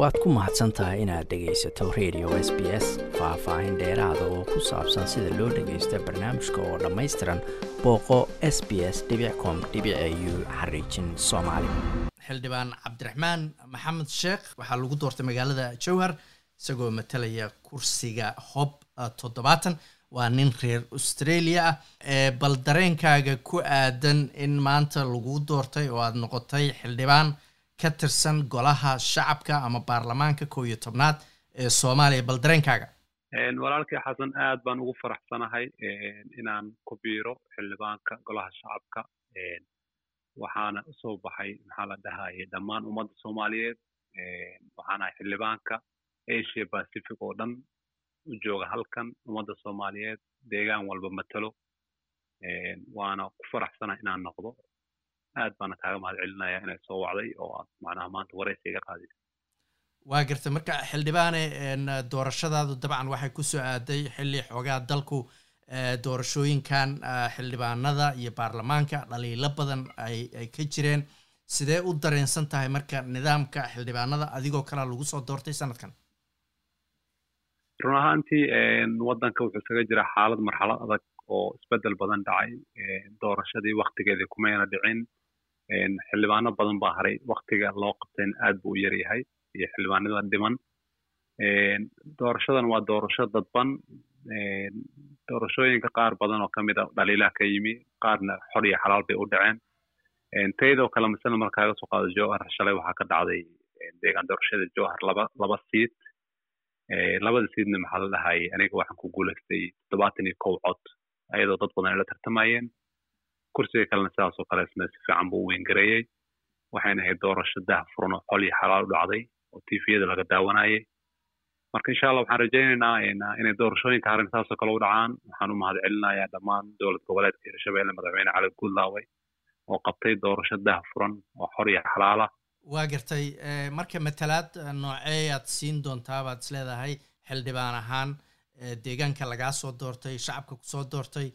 waad ku mahadsan tahay inaad dhegaysato radio s b s faah-faahin dheeraada oo ku saabsan sida loo dhagaysto barnaamijka oo dhammaystiran booqo s b s com u xariijin soomaali. Xildhibaan cabdiraxmaan maxamed sheekh waxaa lagu doortay magaalada jowhar isagoo matalaya kursiga hob toddobaatan. Waa nin reer australia ah. Bal dareenkaaga ku aadan in maanta lagu doortay oo aada noqotay xildhibaan ka tirsan golaha shacabka ama baarlamaanka kow iyo tobnaad ee soomaaliya bal dareenkaaga walaalkii xasan aad baan ugu faraxsanahay inaan ku biiro xildhibaanka golaha shacabka waxaana u soo baxay maxaa la dhahaye dhammaan ummadda soomaaliyeed waxaan xildhibaanka asia pacific oo dhan u jooga halkan ummadda soomaaliyeed deegaan walba matalo waana ku faraxsanahay inaan noqdo aad baana kaaga mahad celinaya inay soo wacday oo aad macnaha maanta waraysi iga qaadaysa waa garta marka xildhibaane doorashadaadu dabcan waxay ku soo aaday xilli xoogaa dalku doorashooyinkan xildhibaanada iyo baarlamaanka dhaliilo badan ay ay ka jireen. Sidee u dareensan tahay marka nidaamka xildhibaanada adigoo kalea lagu soo doortay sanadkan? Run ahaantii waddanka wuxuu isaga jira xaalad marxalad adag oo isbeddel badan dhacay doorashadii waktigeedii kumayna dhicin xildhibaano badan baa haray. Waktiga loo qabtayna aad buu u yaryahay iyo xildhibaanada dhiman. Doorashadan waa doorasho dadban. Doorashooyinka qaar badan oo ka mid a dhaliilaha ka yimi qaarna xor iyo xalaal bay u dhaceen. Taydoo kale masala markaaga soo qaado jowhar shalay waxaa ka dhacday deegaan doorashada jowhar laba laba siid labada siidna maxaa la dhahayay aniga waxaan ku guulaystay toddobaatan iyo kow cod ayadoo dad badan ay tartamayeen kursiga kalena sidaasoo kale isna si fiican buu u weyngareeyey waxayna ahayd doorasho dah furan oo xol iyo xalaal u dhacday oo tviyada laga daawanayay marka insha allah waxaan rajaynaynaa inay doorashooyinka harin saasoo kale u dhacaan. Waxaan u mahad dhammaan dowlad goboleedka hirshabelle madaxweyne cali guudlaaway oo qabtay doorasho dah furan oo xor iyo xalaala. Waa gartay marka matalaad noocee aad siin doontaa baad is leedahay? Xildhibaan ahaan deegaanka lagaa soo doortay shacabka ku soo doortay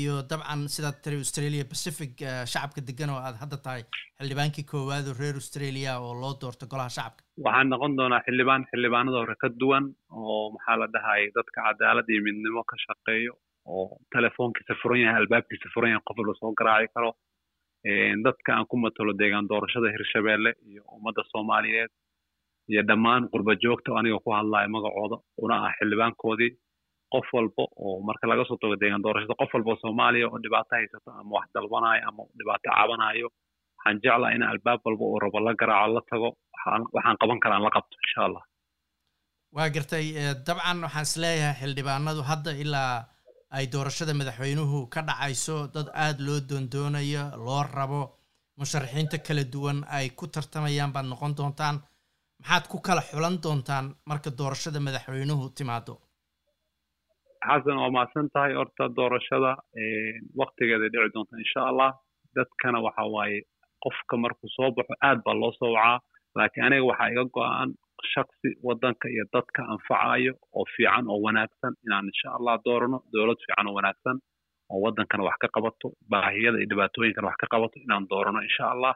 iyo dabcan sidaad tiri australia pacific shacabka degan oo aad hadda tahay xildhibaankii koowaad oo reer australia oo loo doorto golaha shacabka. Waxaan noqon doonaa xildhibaan xildhibaanada hore ka duwan oo maxaa la dhahayay dadka cadaalad iyo midnimo ka shaqeeyo oo telefoonkiisa furan yahay albaabkiisa furan yahay qof walba soo garaaci karo. Dadka aan ku matalo deegaan doorashada hirshabelle iyo ummadda soomaaliyeed iyo dhammaan qurba joogta oo aniga ku hadlaya magacooda una ah xildhibaankoodii qof walba oo marka laga soo tago deegaan doorashada qof walba oo soomaaliya oo dhibaato haysato ama wax dalbanayo ama dhibaato cabanayo waxaan jeclaa in albaab walba uu rabo la garaaco la tago waxaan qaban karaan la qabto insha allah waa gartay dabcan waxaan is leeyahay xildhibaanadu hadda ilaa ay doorashada madaxweynuhu ka dhacayso dad aada loo doondoonayo loo rabo musharaxiinta kala duwan ay ku tartamayaan baad noqon doontaan. Maxaad ku kala xulan doontaan marka doorashada madaxweynuhu timaado xasan waa mahadsan tahay horta doorashada waktigeeday dhici doonta insha allah dadkana waxa waaye qofka markuu soo baxo aad baa loo soo wacaa laakiin aniga waxaa iga go-an shaksi waddanka iyo dadka anfacayo oo fiican oo wanaagsan inaan insha allah doorano dowlad fiican oo wanaagsan oo waddankana wax ka qabato baahiyada iyo dhibaatooyinkana wax ka qabato inaan doorano insha allah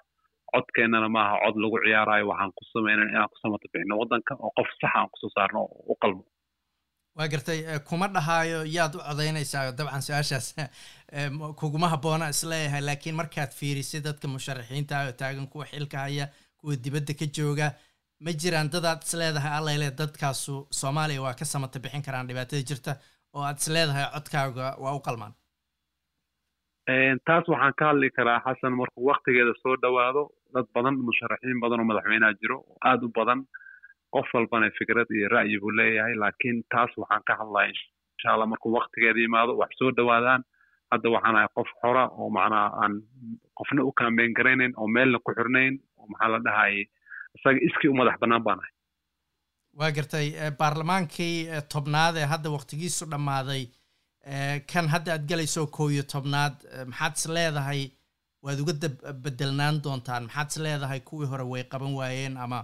codkeennana maaha cod lagu ciyaarayo waxaan ku sameynana inaan ku samato bixino waddanka oo qof sax aan ku soo saarno oo u qalmo waa gartay kuma dhahaayo yaad u codaynaysaa dabcan su'aashaas. Kuguma habboona is leeyahay laakiin markaad fiirisay dadka musharaxiinta ah oo taagan kuwa xilka haya kuwa dibadda ka jooga ma jiraan dadaad is leedahay allayle dadkaasu soomaaliya waa ka samata bixin karaan dhibaatada jirta oo aad is leedahay codkaaga waa u qalmaan. Taas waxaan ka hadli karaa xasan markuu waktigeeda soo dhowaado dad badan musharaxiin badan oo madaxweyneha jiro aada u badan qof walbana fikrad iyo ra'yi buu leeyahay laakiin taas waxaan ka hadlaya insha allah markuu waktigeeda yimaado wax soo dhowaadaan hadda waxaan ahay qof xora oo macnaha aan qofna u kaambeyn garaynayn oo meelna ku xirnayn oo maxaa la dhahayay isaga iskii u madax bannaan baan ahay. Waa gartay baarlamaankii tobnaad ee hadda waktigiisu dhammaaday kan hadda aad galayso kow iyo tobnaad maxaad is leedahay? Waad uga bedelnaan doontaan. Maxaad is leedahay kuwii hore way qaban waayeen ama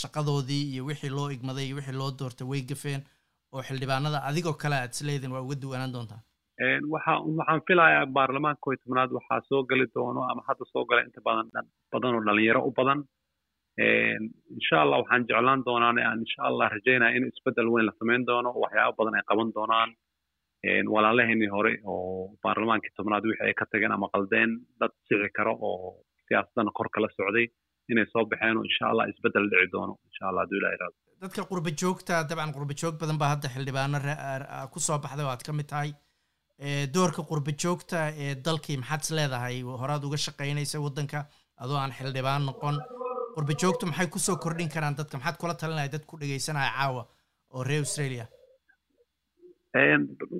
shaqadoodii iyo wixii loo igmaday iyo wixii loo doortay way gafeen oo xildhibaanada adigoo kale aad is leediin waa uga duwanaan doontaan waxa waxaan filayaa baarlamaanka kow iyo tobnaad waxaa soo geli doono ama hadda soo gala inta badan badan oo dhalinyaro u badan. Insha allah waxaan jeclaan doonaan aan insha allah rajaynaya in isbeddel weyn la samayn doono waxyaaba badan ay qaban doonaan. Walaalaheenii hore oo baarlamaankii tobnaad wixii ay ka tageen ama qaldeen dad sixi karo oo siyaasadana kor kala socday inay soo baxeen oo insha allah isbeddel dhici doono. Insha allah hadduu ilaha iraado dadka qurba joogta dabcan qurba joog badan baa hadda xildhibaano ku soo baxday oo aad ka mid tahay. Doorka qurba joogta ee dalkii maxaad is leedahay? Horaad uga shaqaynaysa waddanka adoo aan xildhibaan noqon. Qurba joogtu maxay ku soo kordhin karaan dadka? Maxaad kula talinaya dad ku dhegaysanaya caawa oo reer australia?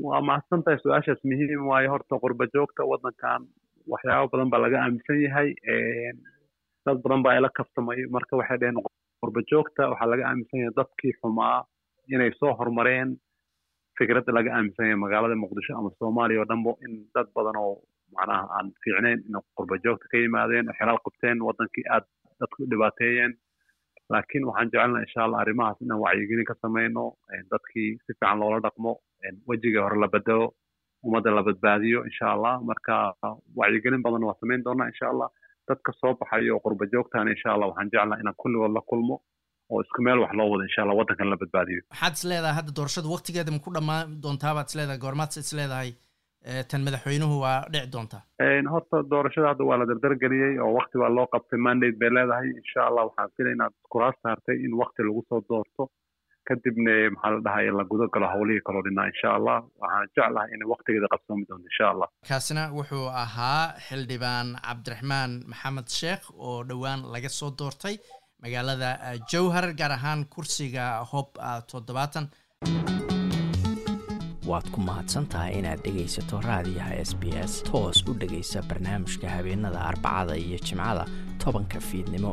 Waa mahadsan tahay su'aashaas muhiim waayo horta qurba joogta waddankan waxyaaba badan baa laga aaminsan yahay dad badan baa ila kaftamay marka waxay dheheen qurba joogta waxaa laga aaminsan yahay dadkii xumaa inay soo horumareen fikradda laga aaminsan yahay magaalada muqdisho ama soomaaliya oo dhanbo in dad badan oo macnaha aan fiicnayn in qurba joogta ka yimaadeen oo xelaal qabteen waddankii aad dadku u dhibaateeyeen. Laakiin waxaan jecelnaha insha allah arrimahaas inaan wacyigelin ka samayno dadkii si fiican loola dhaqmo wejigii hore la bedelo ummadda la badbaadiyo insha allah. Marka wacyigelin badan waa samayn doonaa insha allah dadka soo baxayo oo qurba joogtaana insha allah waxaan jeclaha inaan kulligood la kulmo oo isku meel wax loo wado insha allah waddankan la badbaadiyo. Maxaad is leedahay hadda doorashada waqtigeeda ma ku dhammaan doontaa baad is leedahay goormaad is leedahay tan madaxweynuhu waa dhici doontaa? Horta doorashada hadda waa la dardargeliyey oo waqti baa loo qabtay mandate bay leedahay insha allah waxaan filay inaad kuraas saartay in waqti lagu soo doorto kadibna maxaa la dhahay la guda galo howlihii kaloo dhinaa insha allah. Waxaan jeclahay inay waqtigeeda qabsoomi doonto insha allah. Kaasina wuxuu ahaa xildhibaan cabdiraxmaan maxamed sheekh oo dhowaan laga soo doortay magaalada jowhar gaar ahaan kursiga hob toddobaatan. Waad ku mahadsan tahay inaad dhegaysato raadiyaha s b s. Toos u dhegaysa barnaamijka habeenada arbacada iyo jimcada tobanka fiidnimo